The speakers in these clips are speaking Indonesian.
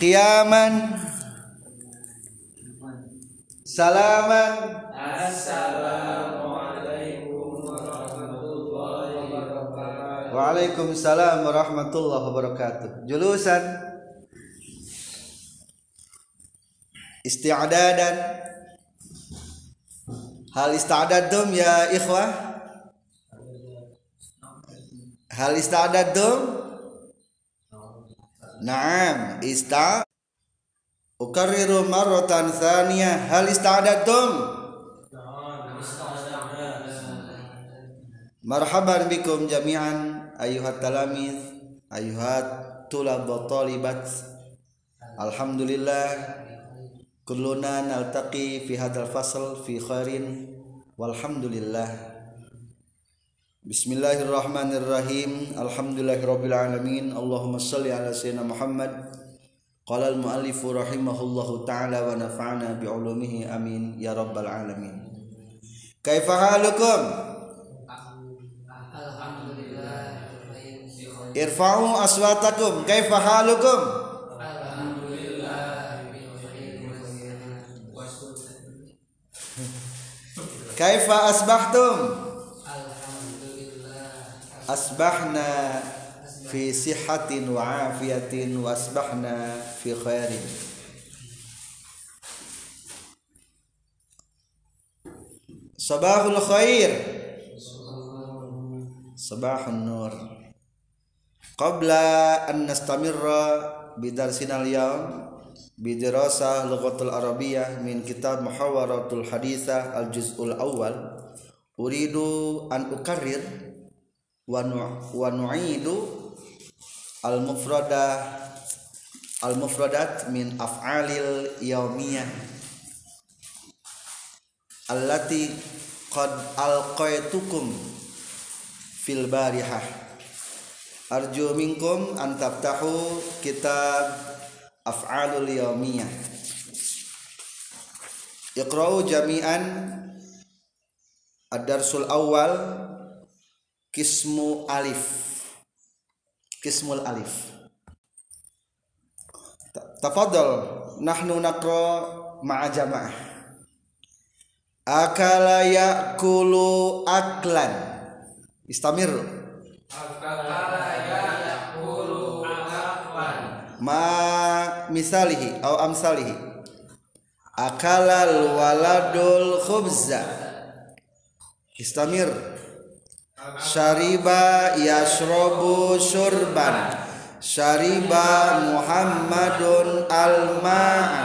qiyaman salaman Assalamualaikum warahmatullahi wabarakatuh. Waalaikumsalam warahmatullahi wabarakatuh. Julusan isti'dadan Hal ista'dadtum ya ikhwah? Hal ista'dadtum? Naam ista Ukariru marrotan thaniya Hal ista'adatum Marhaban bikum jami'an Ayuhat talamiz Ayuhat tulab wa talibat. Alhamdulillah Kulluna naltaqi fi hadal fasl fi khairin Walhamdulillah. بسم الله الرحمن الرحيم الحمد لله رب العالمين اللهم صل على سيدنا محمد قال المؤلف رحمه الله تعالى ونفعنا بعلومه امين يا رب العالمين كيف حالكم ارفعوا اصواتكم كيف حالكم كيف اصبحتم Asbahna fi sihatin wa afiyatin wa asbahna fi khairin Sabahul khair Sabahun nur Qabla an nastamirra bidarsina al-yawm bidirasah lughatul arabiyyah min kitab muhawaratul hadithah al-juz'ul awal uridu wa nu'idu al-mufradah al-mufradat min af'alil yaumiyah allati qad alqaitukum fil barihah. Arju minkum an taftahu kitab af'alul yaumiyah iqra'u jami'an ad-darsul awal kismu alif. Kismul alif. Tafadhal nahnu naqra ma'a jama'ah. Akala ya'kulu aklan. Istamir. Ma misalihi au amsalihi. Akalal waladul khubza. Istamir Syariba yasrobu surban Syariba Muhammadun al-ma'a.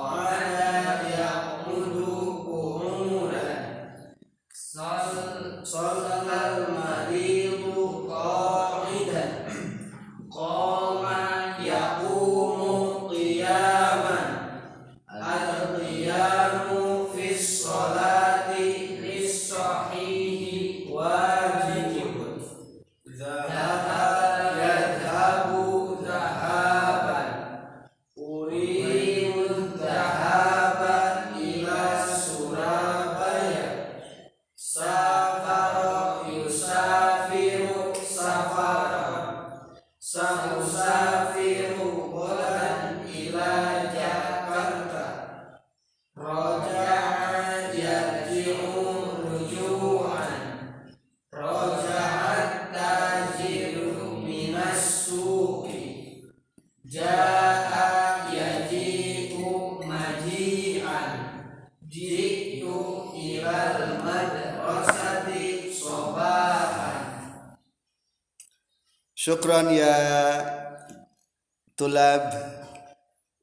tulab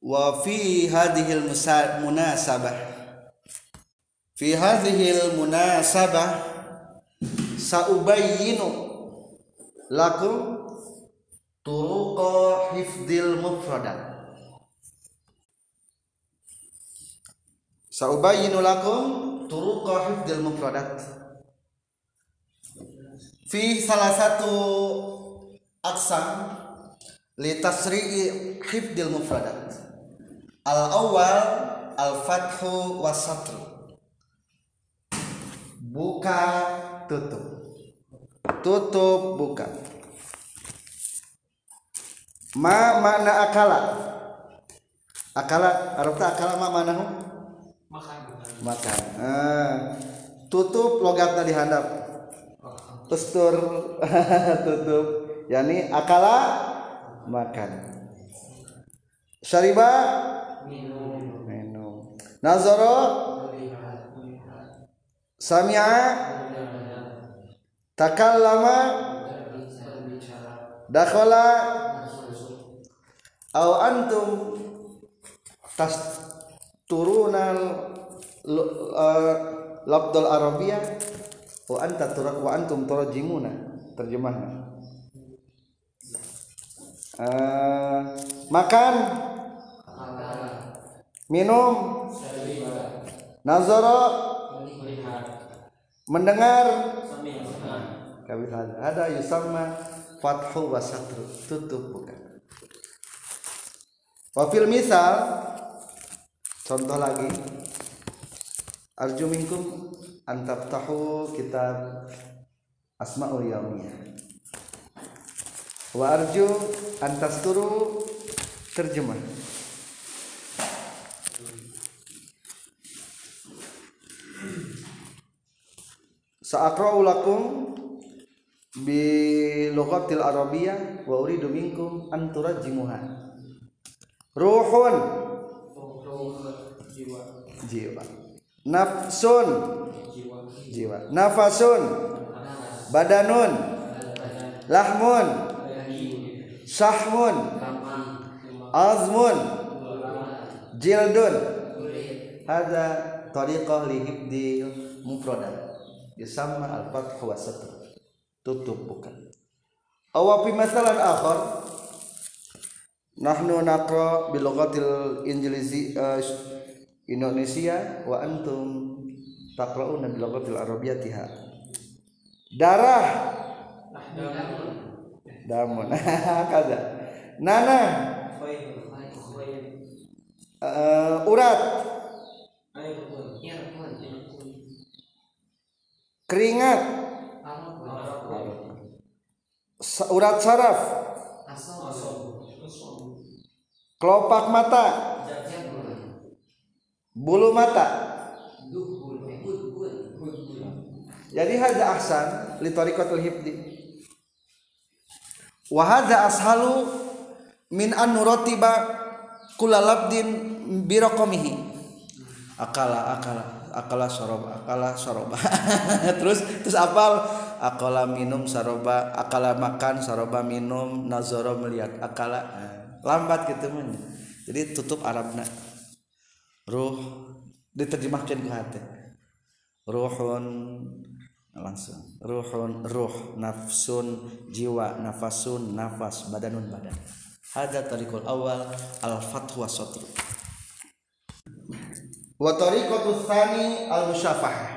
wa fi hadhil munasabah fi hadhil munasabah saubayyinu lakum turuqa hifdil mufradat Saubayyinu lakum turuqa hifdil mufradat. Fi salah satu aksam li tasri'i hifdil mufradat. Al awal al fathu wasatru. Buka tutup. Tutup buka. Ma mana akala? Akala Arabta akala ma manahu? makan ah, tutup logatnya dihandap tustur tutup yakni akala makan. Syariba? Minum. Minum nazaro? Sami'a? Takallama? Dakhala? Au antum tas turunal uh, labdul arabiyah? Wa anta wa antum turajimuna terjemahnya uh, makan. Minum. Nazara mendengar. Ada yusamma fathu wa satru tutup bukan. Wafil misal. Contoh lagi. Arju minkum antaftahu kitab asmaul yaumiyah wa arju antasturu terjemah. Sa'akra'u lakum bi lughatil arabiyyah wa uridu minkum an turajjimuha. Ruhun. Jiwa. Jiwa. Nafsun jiwa. Nafasun. Badanun. Lahmun sahmun azmun. Jildun. Ada tariqah li hibdi mufradat yusamma al-fath wa satr tutup bukan. Aw fi masalan akhar nahnu naqra bil lughatil injilizi uh, Indonesia wa antum taqra'una bil lughatil arabiyyatiha. Darah damun. Kada nana. Uh, urat. Keringat. Urat saraf. Kelopak mata. Bulu mata. Jadi hadza ahsan li tariqatul hifdi wahada ashalu min an nuratiba kula labdin birokomihi akala akala akala soroba akala soroba. Terus terus apal? Akala minum saroba akala makan saroba minum nazoro melihat akala eh, lambat gitu men jadi tutup Arabna. Ruh diterjemahkan ke hati. Ruhun langsung. Ruhun ruh nafsun jiwa nafasun nafas badanun badan. Hada tariqul awal al fatwa satru wa tariqatu tsani al musyafahah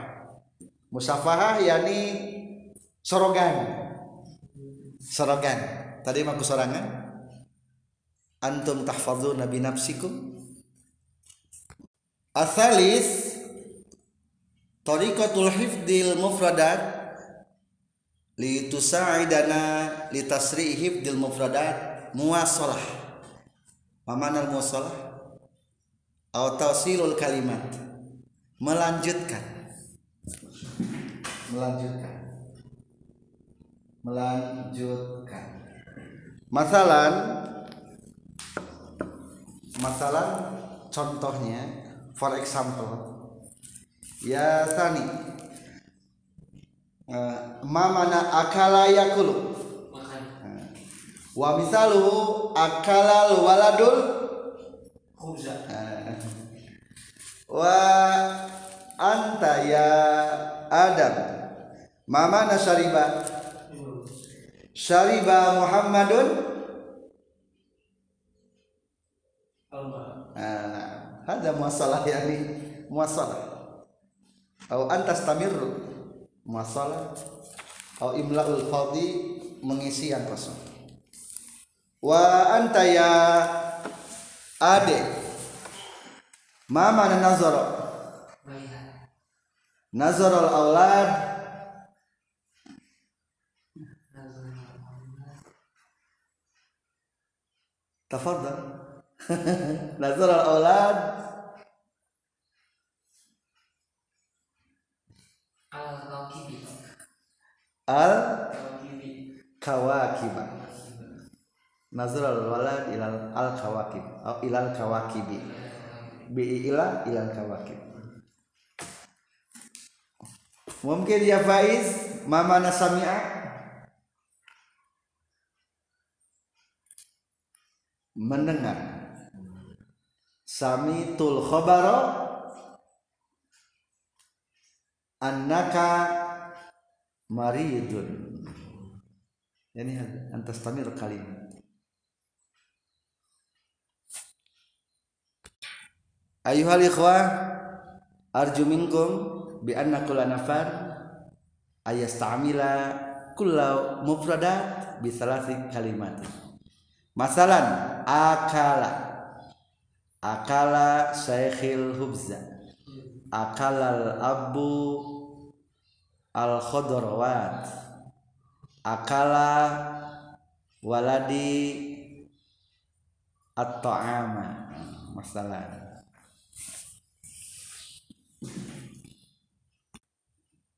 musyafahah yakni sorogan sorogan tadi maku sorangan antum tahfadzuna bi nafsikum. Asalis Tariqatul hifdil mufradat li tusa'idana li tasri' hifdil mufradat muwasalah. Mamana muwasalah? Atau tawsilul kalimat. Melanjutkan. Melanjutkan. Melanjutkan. Masalan masalah contohnya for example ya tani Eh, ma mana akala yakulu. Makan. Eh, wa misaluhu akalal waladul khubza. Eh, wa anta ya adam. Ma mana syariba? Syariba muhammadun? Alma Ah, ada masalah yani masalah atau antas tamirru masalah. Atau imlaul fadhi. Mengisi yang kosong. Wa anta ya ade ma mana nazara? Melihat nazara al aulad. nazara al al kawakib nazar al walad ilal al kawakib atau ilal kawakibi. Bi ila ilal kawakib mungkin ya Faiz mama nasami'a? Mendengar. Sami tul khabara annaka maridun. Ini antas tamir kalimat ayuhal ikhwah arju minkum bi anna kulla nafar ayastamila kulla mufradat bi salasi kalimat masalan akala. Akala syekhil hubza akalal abu al khadrawat akala waladi at-ta'ama. Masalah.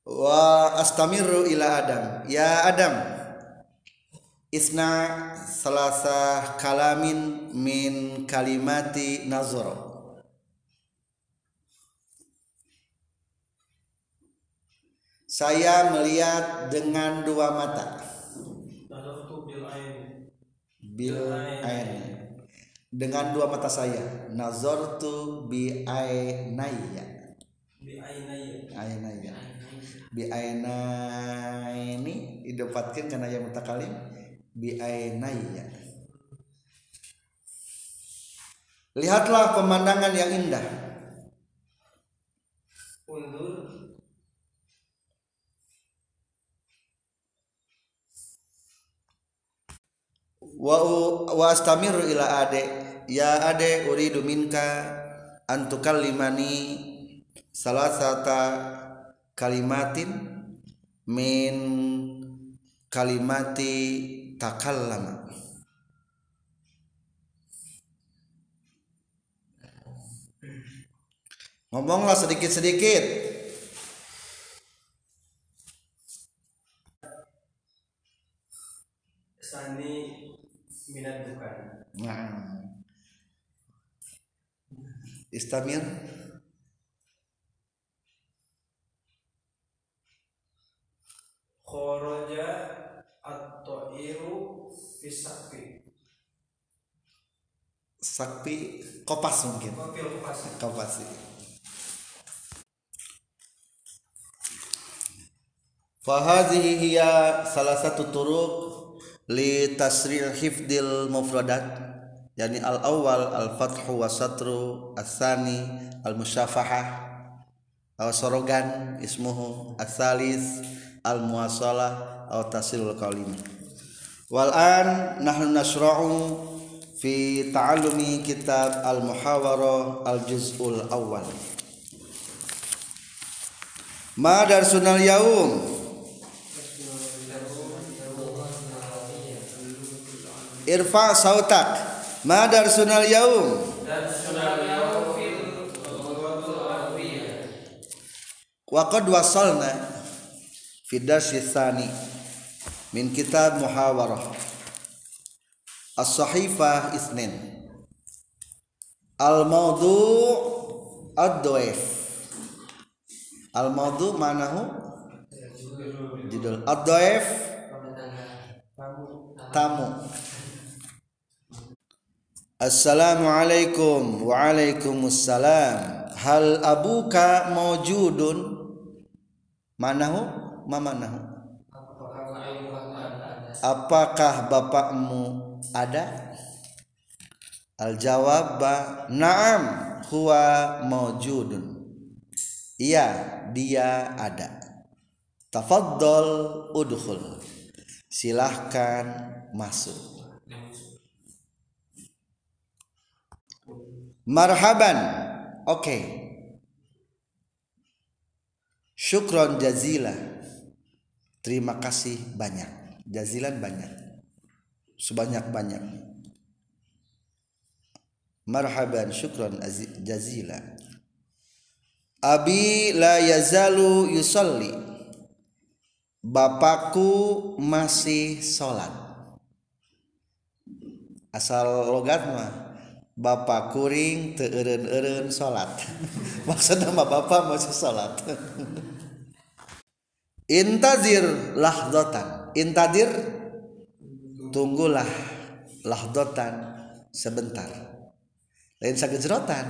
Wa astamiru ila adam. Ya adam. Isna salasa kalamin min kalimati nazara saya melihat dengan dua mata. Bil ain. Dengan dua mata saya. Nazartu bi ainaya. Bi ainaya. Bi ainaini. Didapatkan karena yang mutakalim. Bi ainaya. Lihatlah pemandangan yang indah. Undur wa wa astamiru ila ade. Ya ade uridu minka an tukallimani salasata kalimatin min kalimati takallama. Ngomonglah sedikit-sedikit. Sani minat bukan. Nah. Istamir? Kharaja at-ta'iru fi sakfi sakpi kopas mungkin. Kopil pas kopas Fahadhihi hiya salah satu turuk li tasri' hifdil mufradat yani al awal al fathu wa satru asani al musyafahah aw sorogan ismuhu asalis al muwasalah aw tasilul kalim wal an nahnu nasra'u fi ta'allumi kitab al muhawara al juz'ul awal ma darsunal yaum irfa sautak. Ma darsunal yaum? Wa qad wasalna fi darsi tsani min kitab muhawarah. As-sahifah isnin. Al mawdu' ad-dhaif al maudu manahu? Judul. Ad-dhaif tamu Assalamualaikum Waalaikumsalam. Hal abuka mawjudun? Manahu? Ma manahu? Apakah bapakmu ada? Al jawab Naam huwa mawjudun. Iya dia ada. Tafaddal udkhul. Silahkan masuk Marhaban. Oke. Okay. Syukron jazila. Terima kasih banyak. Jazilan banyak. Sebanyak-banyak. Marhaban syukron jazila. Abi la yazalu yusalli. Bapakku masih sholat. Asal logat mah Bapak kuring teun-eren salat maksudnya mah bapak masih salat intazir lahdotan intadir tunggulah lahdotan sebentar. Lain sakit jerotan.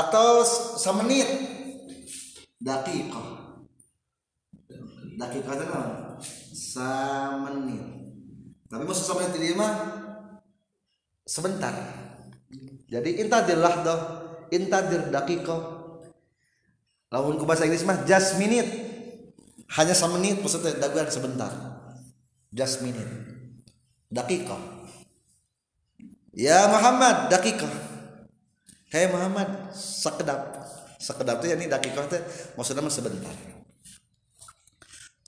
Atau semenit. Dakikoh dakikoh itu semenit. Tapi maksud semenit ini mah sebentar. Jadi intadir doh intadir dakiko. Lawan ke bahasa Inggris mah just minute. Hanya semenit maksudnya daguan sebentar. Just minute. Dakiko. Ya Muhammad dakiko. Hei Muhammad sekedap. Sekedap ya ini dakiko itu maksudnya mah sebentar.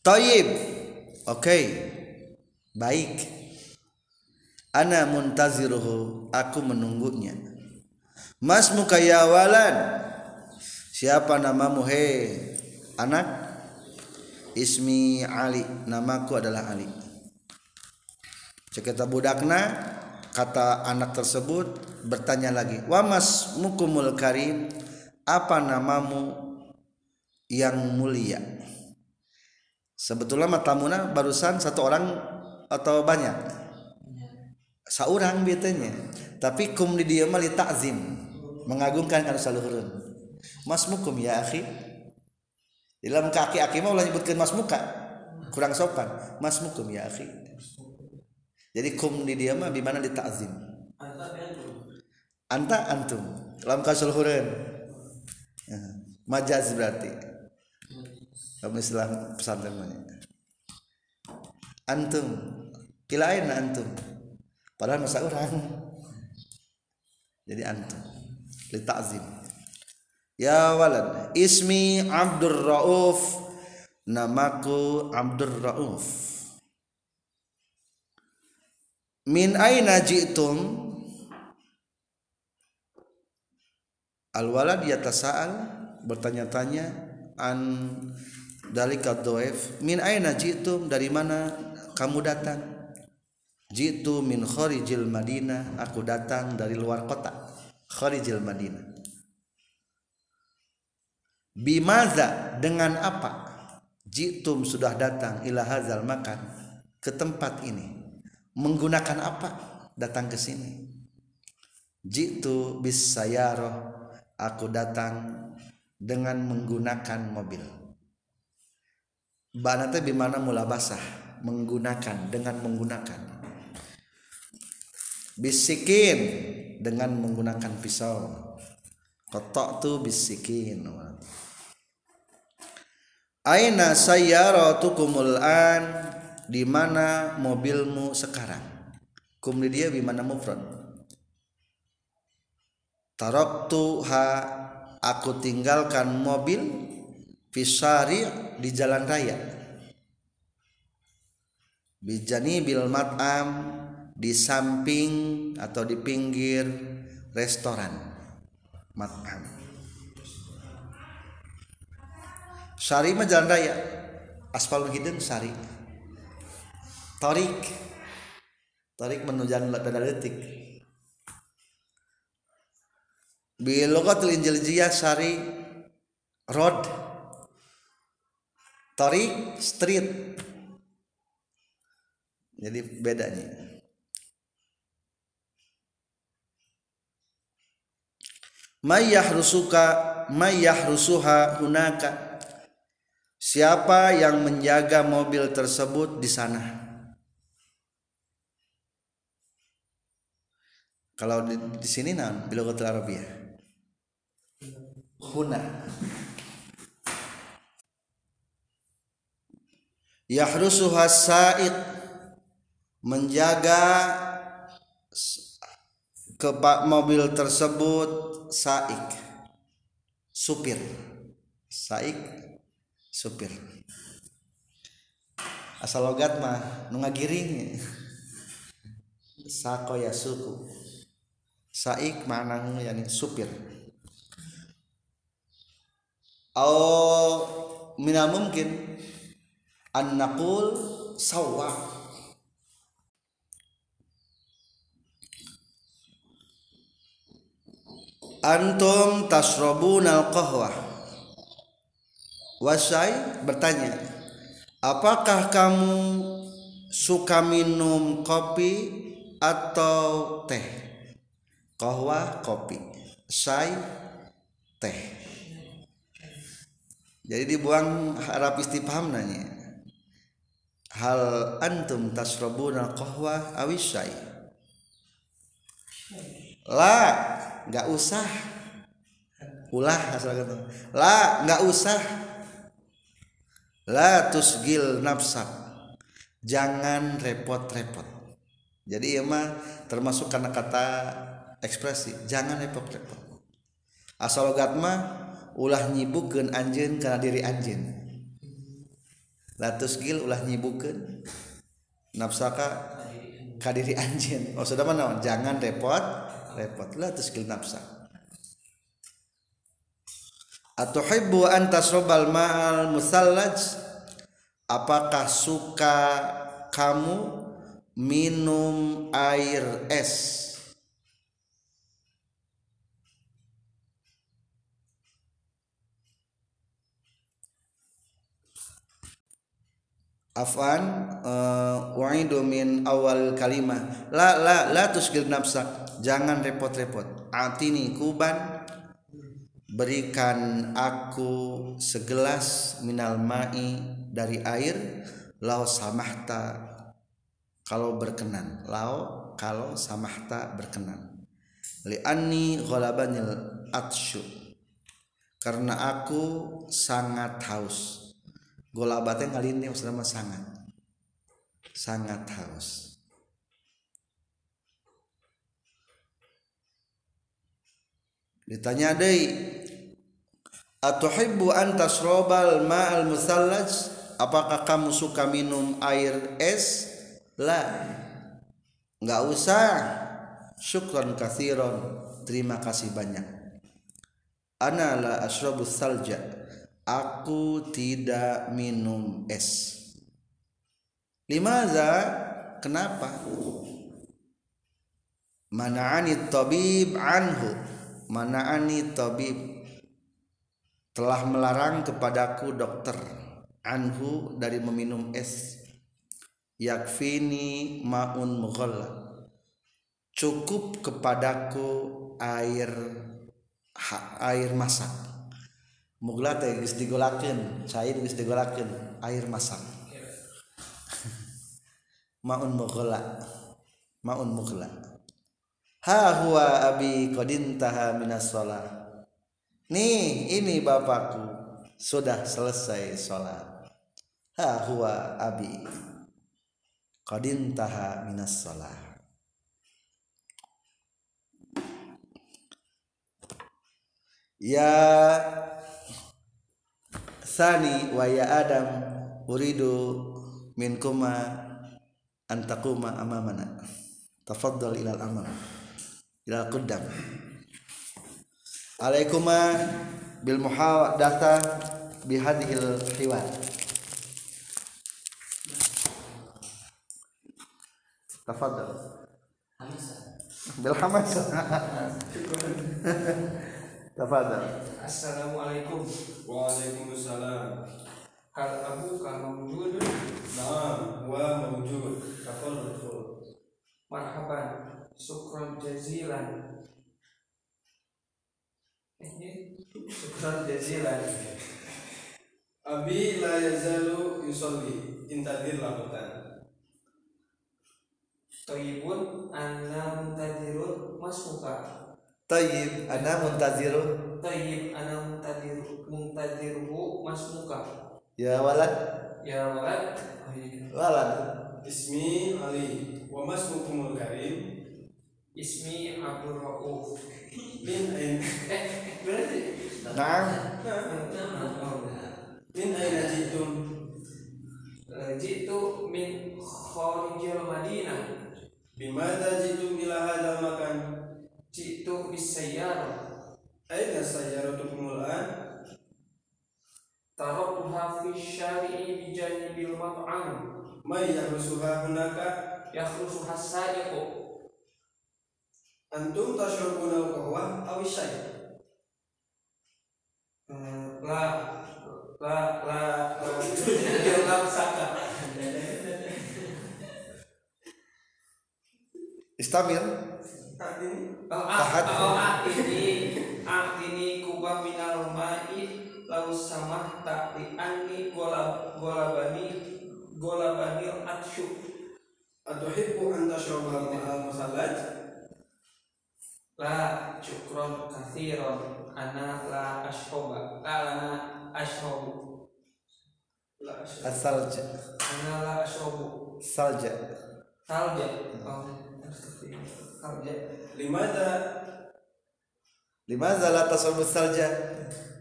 Taib. Oke. Okay. baik ana muntaziruhu aku menunggunya. Mas mukayawalan siapa namamu? He anak ismi Ali. Namaku adalah Ali. Ceketa budakna kata anak tersebut bertanya lagi wa mas mukumul karim apa namamu yang mulia? Sebetulnya matamuna barusan satu orang atau banyak saurang biasanya. Tapi kum di dia mali takzim mengagungkan kan saluhurun mas mukum ya akhi. Dalam kaki aki mau lah nyebutkan mas muka. Kurang sopan. Mas mukum ya akhi. Jadi kum di dia mah di mana anta antum. Dalam kasulhuran majaz berarti. Dalam Islam pesantren antum. Kilain antum padahal masa orang. Jadi antum. Li ta'zim ya walad ismi Abdur Rauf. Namaku Abdur Rauf. Min aina ji'tum? Al walad yatasa'al bertanya-tanya an dalika doef min aina ji'tum? Dari mana kamu datang Jitu min kharijil Madinah, aku datang dari luar kota. Kharijil Madinah. Bimaza dengan apa? Jitum sudah datang ila hazal makan ke tempat ini. Menggunakan apa? Datang ke sini. Jitu bis sayaroh, aku datang dengan menggunakan mobil. Banate bimana mula basah menggunakan dengan menggunakan bisikin dengan menggunakan pisau. Kotok tuh bisikin aina sayyaratukumul an? Di mana mobilmu sekarang? Kum di dia di mana mufrad? Ha aku tinggalkan mobil fisari di jalan raya. Bijani bil mat'am di samping atau di pinggir restoran. Makan Sari mah jalan raya. Aspal hidung Sari. Torik Torik menuju dada detik Bilogatul Injil Jiyah Sari road. Torik street. Jadi bedanya mayyah rusuka mayyah rusuha hunaka. Siapa yang menjaga mobil tersebut di sana? Kalau di, di sini nah bilogatul arabiyah huna. Yahrusuha sa'id menjaga ke mobil tersebut saik. Supir. Saik supir. Asal logat mah nu ngagiring. Sako ya suku. Saik mana yani supir. Au minal mungkin an naqul antum tasrabuna al-qahwah wasai bertanya apakah kamu suka minum kopi atau teh? Qahwah kopi. Sai teh. Jadi dibuang harap istifham nanya hal antum tasrabuna al-qahwah awisai la nggak usah. Ulah asal kata. La nggak usah. La tusgil nafsak. Jangan repot-repot. Jadi ya mah termasuk karena kata ekspresi jangan repot-repot. Asal logat ulah nyibukeun anjeun karena diri anjeun. La tusgil ulah nyibukeun nafsaka kadiri oh sudah mana jangan repot repot. Lah skill nafsa atuhibbu an tasrabal ma'al musallaj? Apakah suka kamu minum air es? Afan uh, wa'idu min awal kalimah. La la la tusgil nafsak jangan repot-repot. Atini kuban. Berikan aku segelas minal ma'i dari air. Lau samahta kalau berkenan. Lau kalau samahta berkenan. Li anni ghalabanil atsyu. Karena aku sangat haus. Golabatnya ngalini selama sangat. Sangat haus ditanya deui atuhibbu an tasrabal ma'al musallaj? Apakah kamu suka minum air es? La. Nggak usah. Syukran kathiron terima kasih banyak. Ana la asrabu salja. Aku tidak minum es. Limaza? Kenapa? Mana'ani tabib anhu mana'ani tabib telah melarang kepadaku dokter? Anhu dari meminum es. Yakfini ma'un mughalla cukup kepadaku air air masak. Mugla teh geus digolakeun cair geus digolakeun air masak. Maun mughla maun mughla ha huwa abi qadintaha minas shalah. Nih ini bapakku sudah selesai sholat ha huwa abi qadintaha minas shalah. Ya Sani wa ya Adam uridu minkuma antakuma amamana. Tafaddal ilal amam ilal qaddam alaikuma bil muhadatha bi hadhil hiwar tafaddal bil hamas tafadhal Assalamualaikum. Waalaikumsalam. Hal abuka mawjudun? Naam, wa mawjud. Tafadhal. Marhaban. Syukran jazilan. Ini syukran jazilan. Abi la yazalu yusalli. Intadir lamutan. Toyibun anna muntadirun masmuka. tayyib ana muntazirun Toyib anna muntadir muntadiruhu masmuka. ya walad Ya walad. Oh, iya. walad Ismi Ali. Wa karim. Ismi Abdul Rauf. Min ain Eh, berarti. na'am min aina jitum? Eh, Jitu min kharijil Madinah. Bimada jitum ila hadzal makan? Jitu bisayyarah. Aina sayyaratukumul an? Taraktuha fi syari'i bi janibil mat'am. May yahrusuha hunaka? Yakhrusuha sa'iqu. Antum tashrabuna al-qahwa aw syai? Eh, La la la la saka. Oh, Tahat. ini ah ini kubah minal ma'i lau samah tak anni gola golabani golabani atsyu atuhibbu an tashraba ma'al musallaj? La syukron kathiron. Ana la ashroba. La lana ashrobu. La ashrobu. Asalj ana la ashrobu. Salja. Salja. Oh salja. Limada limaza la tasrabu salja?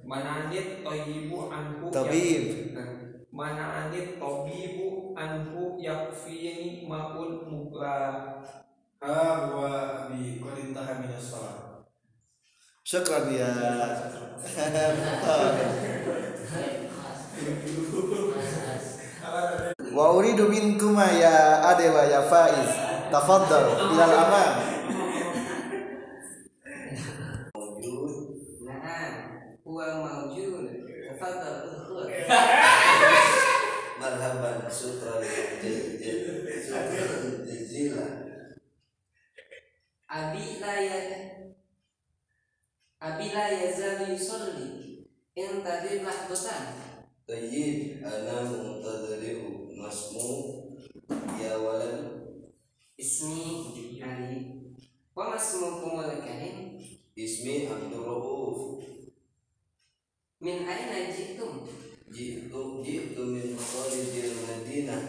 Mananit toyibu anhu tabib. Nah, mana anit tobibu anhu yakfini maun mubla ha huwa abi qad intaha min as-salat. syukran ya. Wa uridu minkuma ya adewa ya faiz. Tafaddal. Ilal amam nah huwa mawjud. Tafadhal udkhul marhaban jazila Abi la ya Abi la yazal yusalli intadir lahdatan tayyib ana muntadhiru masmu ya walad ismi Ali wa masmukumul karim ismi abdur rauf. Min aina jitum? Jitu jitu min kharijil madinah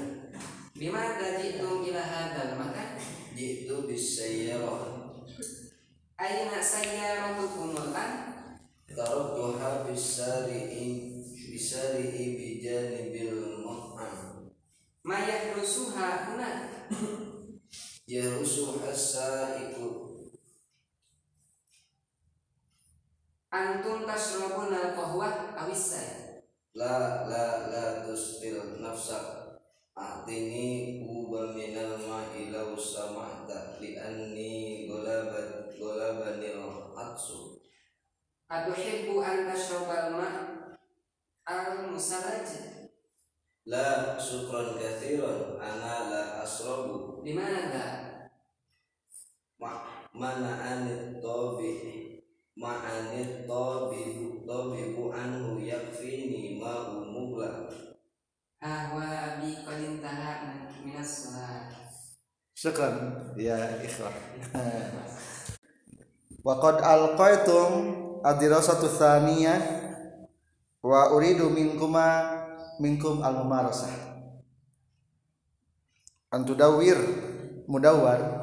bimada jitum ila hadal makan? Jitu bis sayyarah aina sayyaratukumul an taraktuha bis sari'i bisari'i bijanibil mut'am ma yahrusuha huna yarusu hasaiku antum tashrabuna qahwa awissa. La la la tustil nafsak atini uba minal ma'i law sama'ta li anni golabat golabanil atsu atuhibbu an tashrabal ma al musalaj la syukran kathiran ana la asrabu. Di mana ma mana anit tabi ma anit tabibu tabibu anhu yakfini ma umugla ahwa abi qad intaha minas salat. Syukran ya ikhwah wa qad alqaitum adirasatu thaniyah wa uridu minkuma minkum al mumarasah antudawir mudawwar.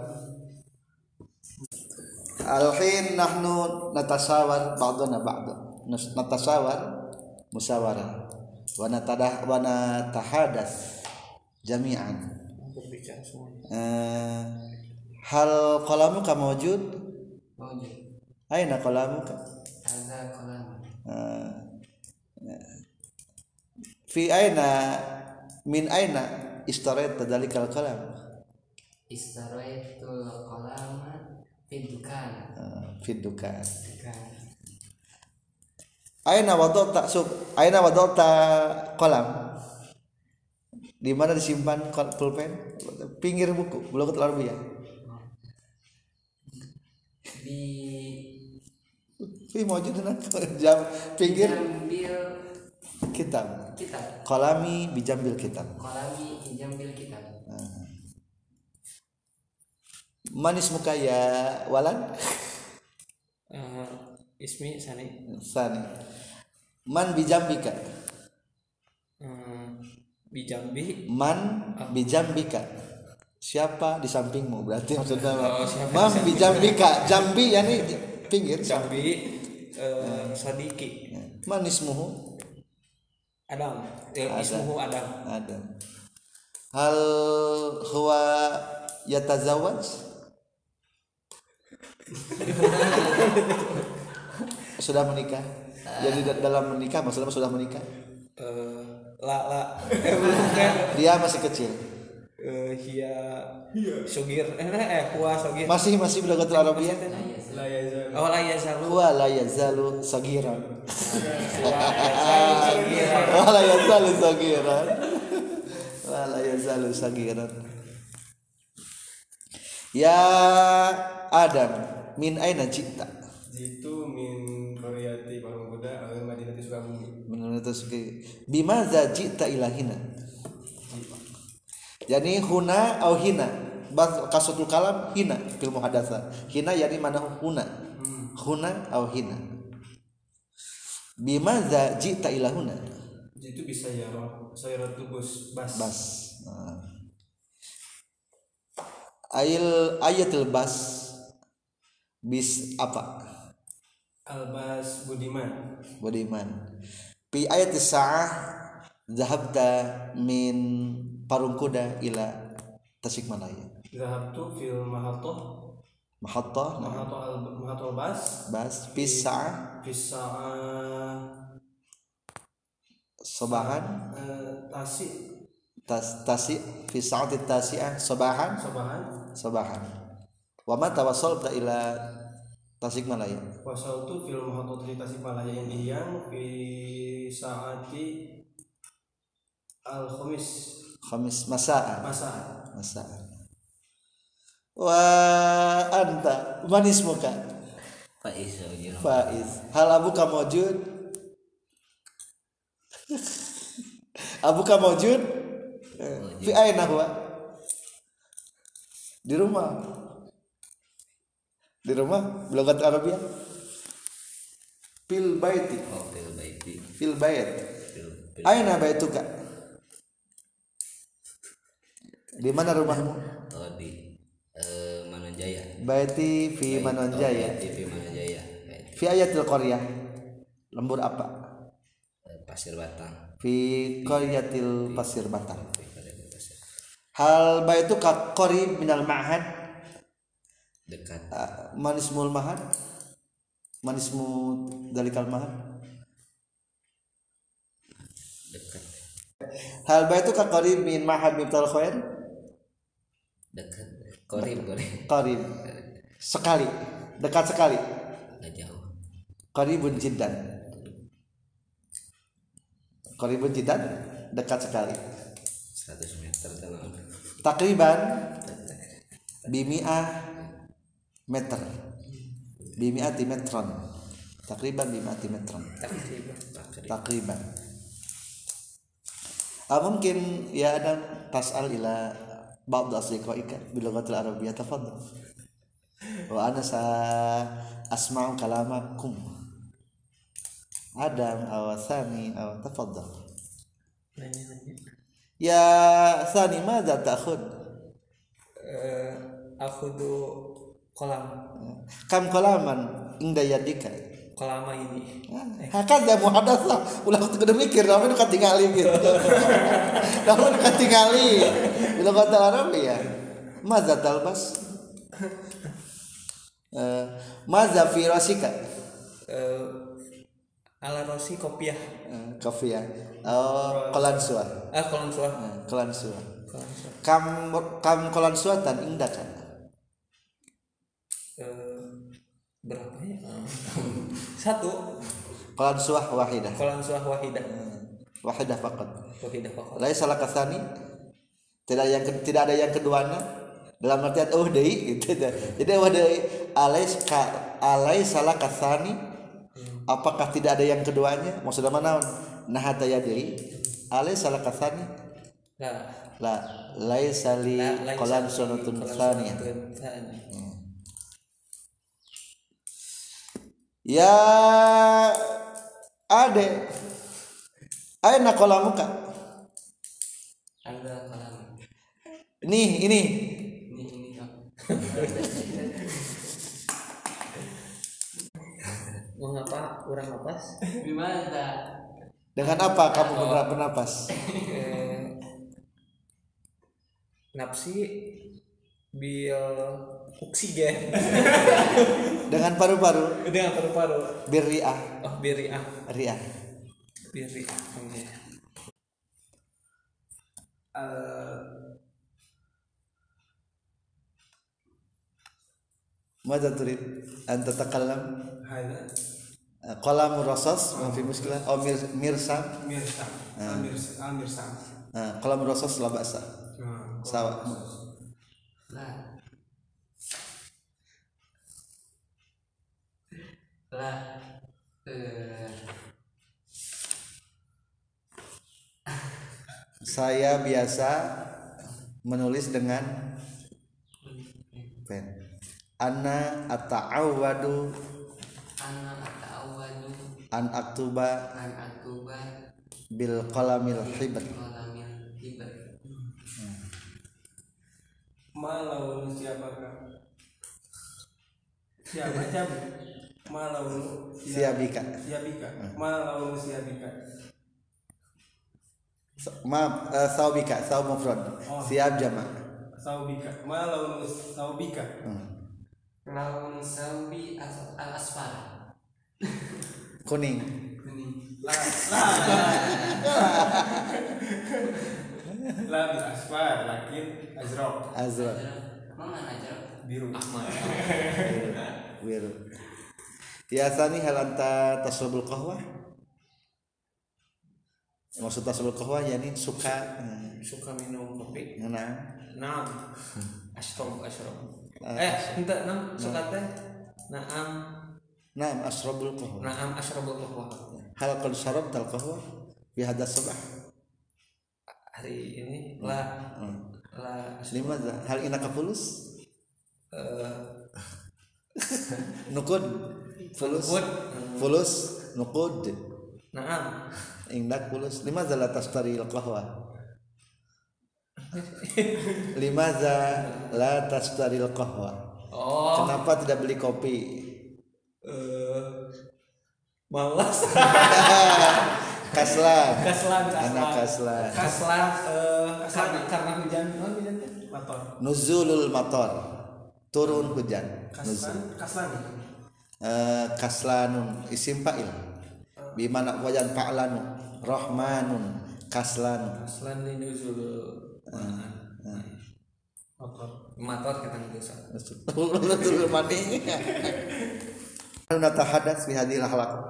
Alhin nahnu natasawar ba'duna ba'd natasawar musawara. Wa natadah wa natahadath jami'an. Eh, hal qalamuka mawjud mawjud aina qalamuka hadza kalam Eh, fi aina min aina istarayta dalikal qalam istaraitul qalama fid dukan. Eh, fi dukan. Dukan. Aina wadota sub aina wadota kolam? Di mana disimpan pulpen? Pinggir buku belum keluar ya di mau jadi jam pinggir. Jambil. Kitab. Kitab. Kolami bijambil kitab. Kolami jambil kitab. Manis muka ya walan? Eh, ismi sani. Sani. Man bijambika Eh, bijambi man bijambika siapa di sampingmu? Berarti maksudnya Oh, man di samping. bijambika jambi ya nih pinggir. Jambi eh, sadiki. Man ismuhu adam. Eh, Adam. ismuhu adam. Ada hal huwa yatazawaj? Sudah menikah? Jadi da- dalam menikah maksudnya sudah menikah? Eh, la la. Dia masih kecil Eh, hia sugir eh eh huwa sugir masih masih belajar Arabia yazal. oh la yazalu huwa la yazalu sagiran wa la yazalu sagiran wa la yazalu sagiran ya Adam min aina cipta Jitu min Koreati Parung Kuda Al Madinati Sukabumi. menurut Suki bimaza jita ilahina jadi huna au hina. Bas kasatul kalam hina fil muhadatsa hina yani mana huna. Huna au hina. Bimaza jita ilahuna Jitu bisa ya. Saya bus bas. bas. Nah. ayil ayatul bas. Bis apa? Albas Budiman. Budiman. Fi ayat sa'ah Zahabta min parung kuda ila Tasikmalaya. Zahabtu fil nah, Mahatoh al Mahatoh bas. Bas. Fi sa'ah Bisa Sobahan. Tasi. Tas, Tasi. Fi sa'ati tasi'ah Sobahan. Sobahan. Sobahan. Wa ma tawassalta ila Tasikmalaya. Wasaltu fil di Tasikmalaya yang fi saati al khamis Khamis masa'an masa Masa'an Wa anta Manis muka? Faiz Ujiro Faiz. Hal abuka mawjud? Abuka mawjud? Eh, Fi aina huwa? Di rumah. Di rumah? Belogat Arabia? Fil baiti. Oh fil baiti. Fil bait. Aina baituka Di mana rumahmu? Oh di eh, Manonjaya Baiti fi Manonjaya TV Manonjaya Baiti. Fi ayatil qaryah. Lembur apa? Eh, Pasir Batang. Fi qaryatil pasir batang. Fi. Hal baitu ka qarib minal ma'had. Dekat. Ah, manismul mahad. Manismu dalikal mahad. Dekat. Hal baitu ka qarib min mahad mibtal khair Dekat. Korib Korib qarib sekali. Dekat sekali. Nggak jauh. Qaribun jiddan qaribun jiddan dekat sekali. 100 meter dalam takriban bimi'ah meter. Bimi'ati metron takriban bimi'ati metron takriban. Ah, mungkin ya ada tas'al ila ba'd asdiqaika bil lughatil arabiyyah tafadhal. Wa ana sa asma'u kalamakum. Adam aw Sani aw tafadhal. Nanya nanya. Ya Sani madza ta'khud? Eh, aku tuh kolam. Kam kalaman inda yadika. Kolama ini. Hakada muhadasa ulah kudu mikir tapi nu katingali gitu. Tapi nu katingali bila kata Arab ya maza talbas. Eh, maza fi rasika. Eh, ala rosi kopiah. Eh, kafia oh kolan suah. Ah kolam suah. Kolan suah. Kolam suah. Kam kam kolan suatan indaka Eh, berapa ya? Satu. Qalan suah wahidah. Kolan suah wahidah. Wahidah faqat wahidah pokok laisa salah kasani tidak yang tidak ada yang keduanya. Dalam artian oh deui gitu jadi oh deui alais ka alai salah kasani. Apakah tidak ada yang keduanya? Maksudnya mana nah ya deui alai salah kasani. Lah la laisa li la- lain qalan satu sunatun kolan tsaniyah sunatun tsaniyah. ya ade. Aina qalamuka ada kolam nih ini. Ini mengapa kurang napas gimana? Dengan apa kamu ber- bernapas? Eh, napsi bil oksigen. Dengan paru-paru? Dengan paru-paru. Birriah oh biri ah riah biri oke ماذا تريد أن تتكلم هذا قلم الرصاص ما في مشكلة أو مرسام مرسام مرسام قلم لا بأس سواء saya biasa menulis dengan pen Ana ata'awwadu anak ta'awadu an aktuba an akuba bil qalamil hibr kolamil hibar Malau siapakah? Siapa siapa? Malau siabika siabika. Malau siabika. Maaf eh, saubika saub mufrad Oh. siab jama Saubika. Malau saubika. Hmm. Laun sawi al asfar kuning. Kuning. La la la. La bil asfar lakin azraq azra mana aja biru. biru. Ya sani hal anta tasrabul qahwah maksud tasrabul qahwah yani suka hmm, suka minum kopi? Nah. Naam. Ashrob ashrob. Eh, ente nam suka teh. Naam. Naam asrabul qahwah. Naam ashrabul qahwah. Hal qad syarabtal qahwah fi hadha sabah? Hari ini lah Hmm. lah Limadha? Hal inaka fulus? eh Nukud? Fulus? Nukud. Fulus? Nukud? naam. Indak fulus? Limadha la tashtari al-qahwah? Limadha la tashtari al-qahwah? Oh, Kenapa tidak beli kopi? eh malas. Kaslan. Kaslan. Anak kaslan. Kaslan eh karena karena hujan. Oh, hujan. Motor. Nuzulul mator. Turun hujan. Kaslan. Kaslan. Eh, kaslanun isim fa'il bimana wajan fa'lanu rahmanun kaslan Kaslan ini nuzul. Motor. Motor kita ngedosa. Nuzul mani natahadas fi hadhil halaq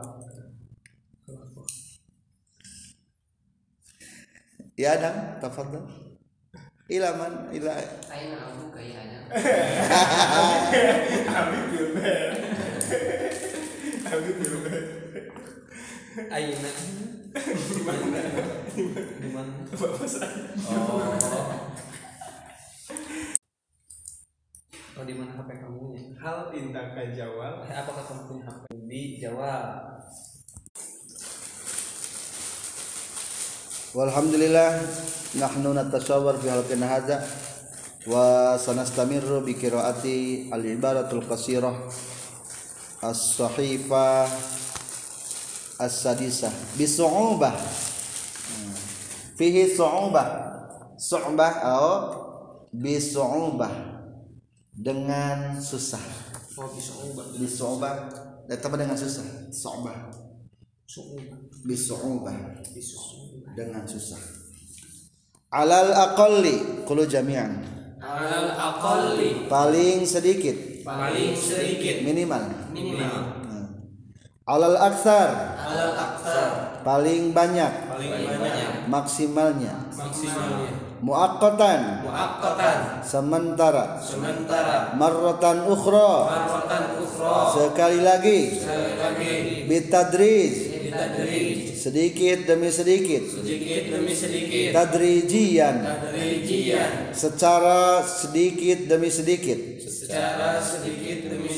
ya adam tafadhal ila man ila aina abu kayaknya Aina. Di mana? Di mana? Oh. Oh, di mana HP kamu nya? Hal indaka jawal. Eh, apakah kamu punya HP di Jawa? Walhamdulillah nahnu natashawar fi halqina hadza wa sanastamirru bi qiraati al-ibaratul qasirah as-sahifah as-sadisah. Bi su'ubah Hmm. fihi su'ubah. Su'bah atau bi su'ubah dengan susah. Oh, bisa ubah. bi su'ubah datang dengan susah. Su'bah Su'ubah. bi su'ubah. Bisa ubah. dengan susah. Alal aqalli. Qulu jami'an. Al aqalli. Paling sedikit. Paling sedikit. Minimal. Minimal. Alal alal aksar paling banyak. Paling banyak. Maksimalnya. Maksimalnya. Muakkatan muakkatan sementara. Sementara. Marratan ukhra. Sekali lagi. Bitadrij ditadrij sedikit demi sedikit. Sedikit demi sedikit. Tadrijian. Tadrijian. Secara sedikit demi sedikit. Secara sedikit demi sedikit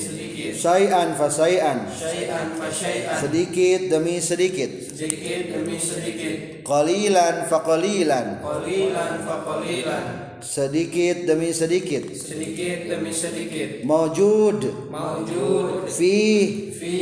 syai'an fa syai'an. Syai'an fa syai'an. Sedikit demi sedikit. Sedikit demi sedikit. Qalilan fa qalilan. Qalilan fa qalilan. Sedikit demi sedikit. Sedikit demi sedikit. Mawjud. Maujud fi. Fi.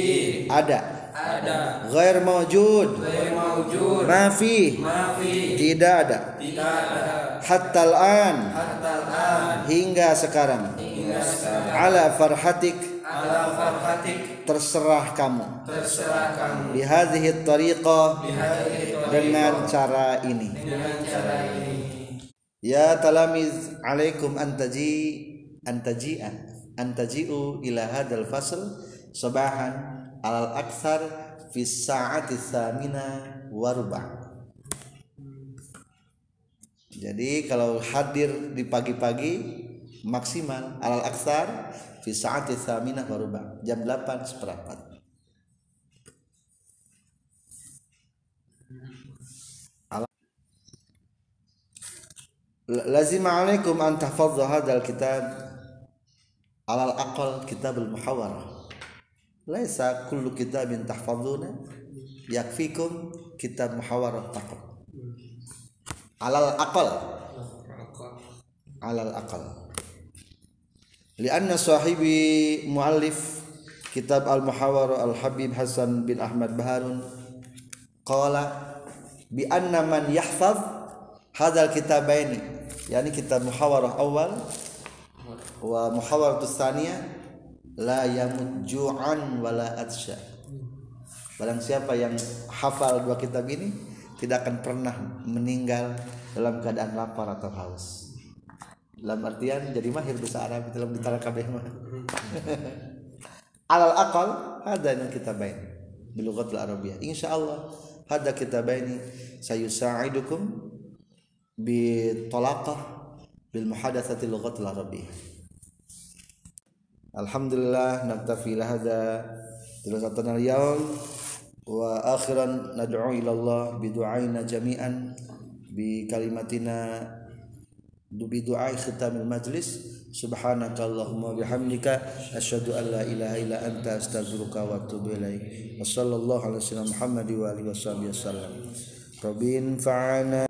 Ada. Ada. Ghair ghair maujud ma fi. Ma fi. Tidak ada. Tidak ada. Hatta al-an hatta hingga sekarang. Hingga sekarang. Ala farhatik ala farhatik. Terserah kamu. Terserah kamu. Bihadhihi bihadhihi dengan cara ini. Dengan cara ini. Ya talamiz alaikum antaji antaji'a antaji'u ila hadal fasl sabahan alal aksar fi sa'ati thamina warba jadi kalau hadir di pagi-pagi maksimal alal aksar fi sa'ati thamina warba jam 8 seperempat. Lazim alaikum an tahfadhu hadzal kitab alal aqal kitab al muhawarah. Laisa kullu kitabin tahfadhuna yakfikum kitab muhawarah faqat alal aqal. Alal aqal lianna sahibi muallif kitab al muhawarah al habib hasan bin ahmad baharun qala bi anna man yahfaz hadzal kitabaini. Yani kitab muhawarah awal wa muhawarah tsaniyah la yamut ju'an wala atsya barang siapa yang hafal dua kitab ini tidak akan pernah meninggal dalam keadaan lapar atau haus dalam artian jadi mahir bahasa Arab dalam ditara kabeh mah. Alal aqal hada yang kitabain bilughatil arabiyyah insyaallah hada kitabaini sayusaidukum bitolaqah bil muhadatsati lughatil arabiyyah Alhamdulillah naktafi lahada dirasatana al-yawm wa akhiran nad'u ila Allah bi du'aina jami'an bi kalimatina بدعاء ختام المجلس. سبحانك اللهم وبحمدك أشهد أن لا إله إلا أنت أستغفرك وأتوب إليك. وصلى الله على سيدنا محمد وآله وصحبه وسلم. رب انفعنا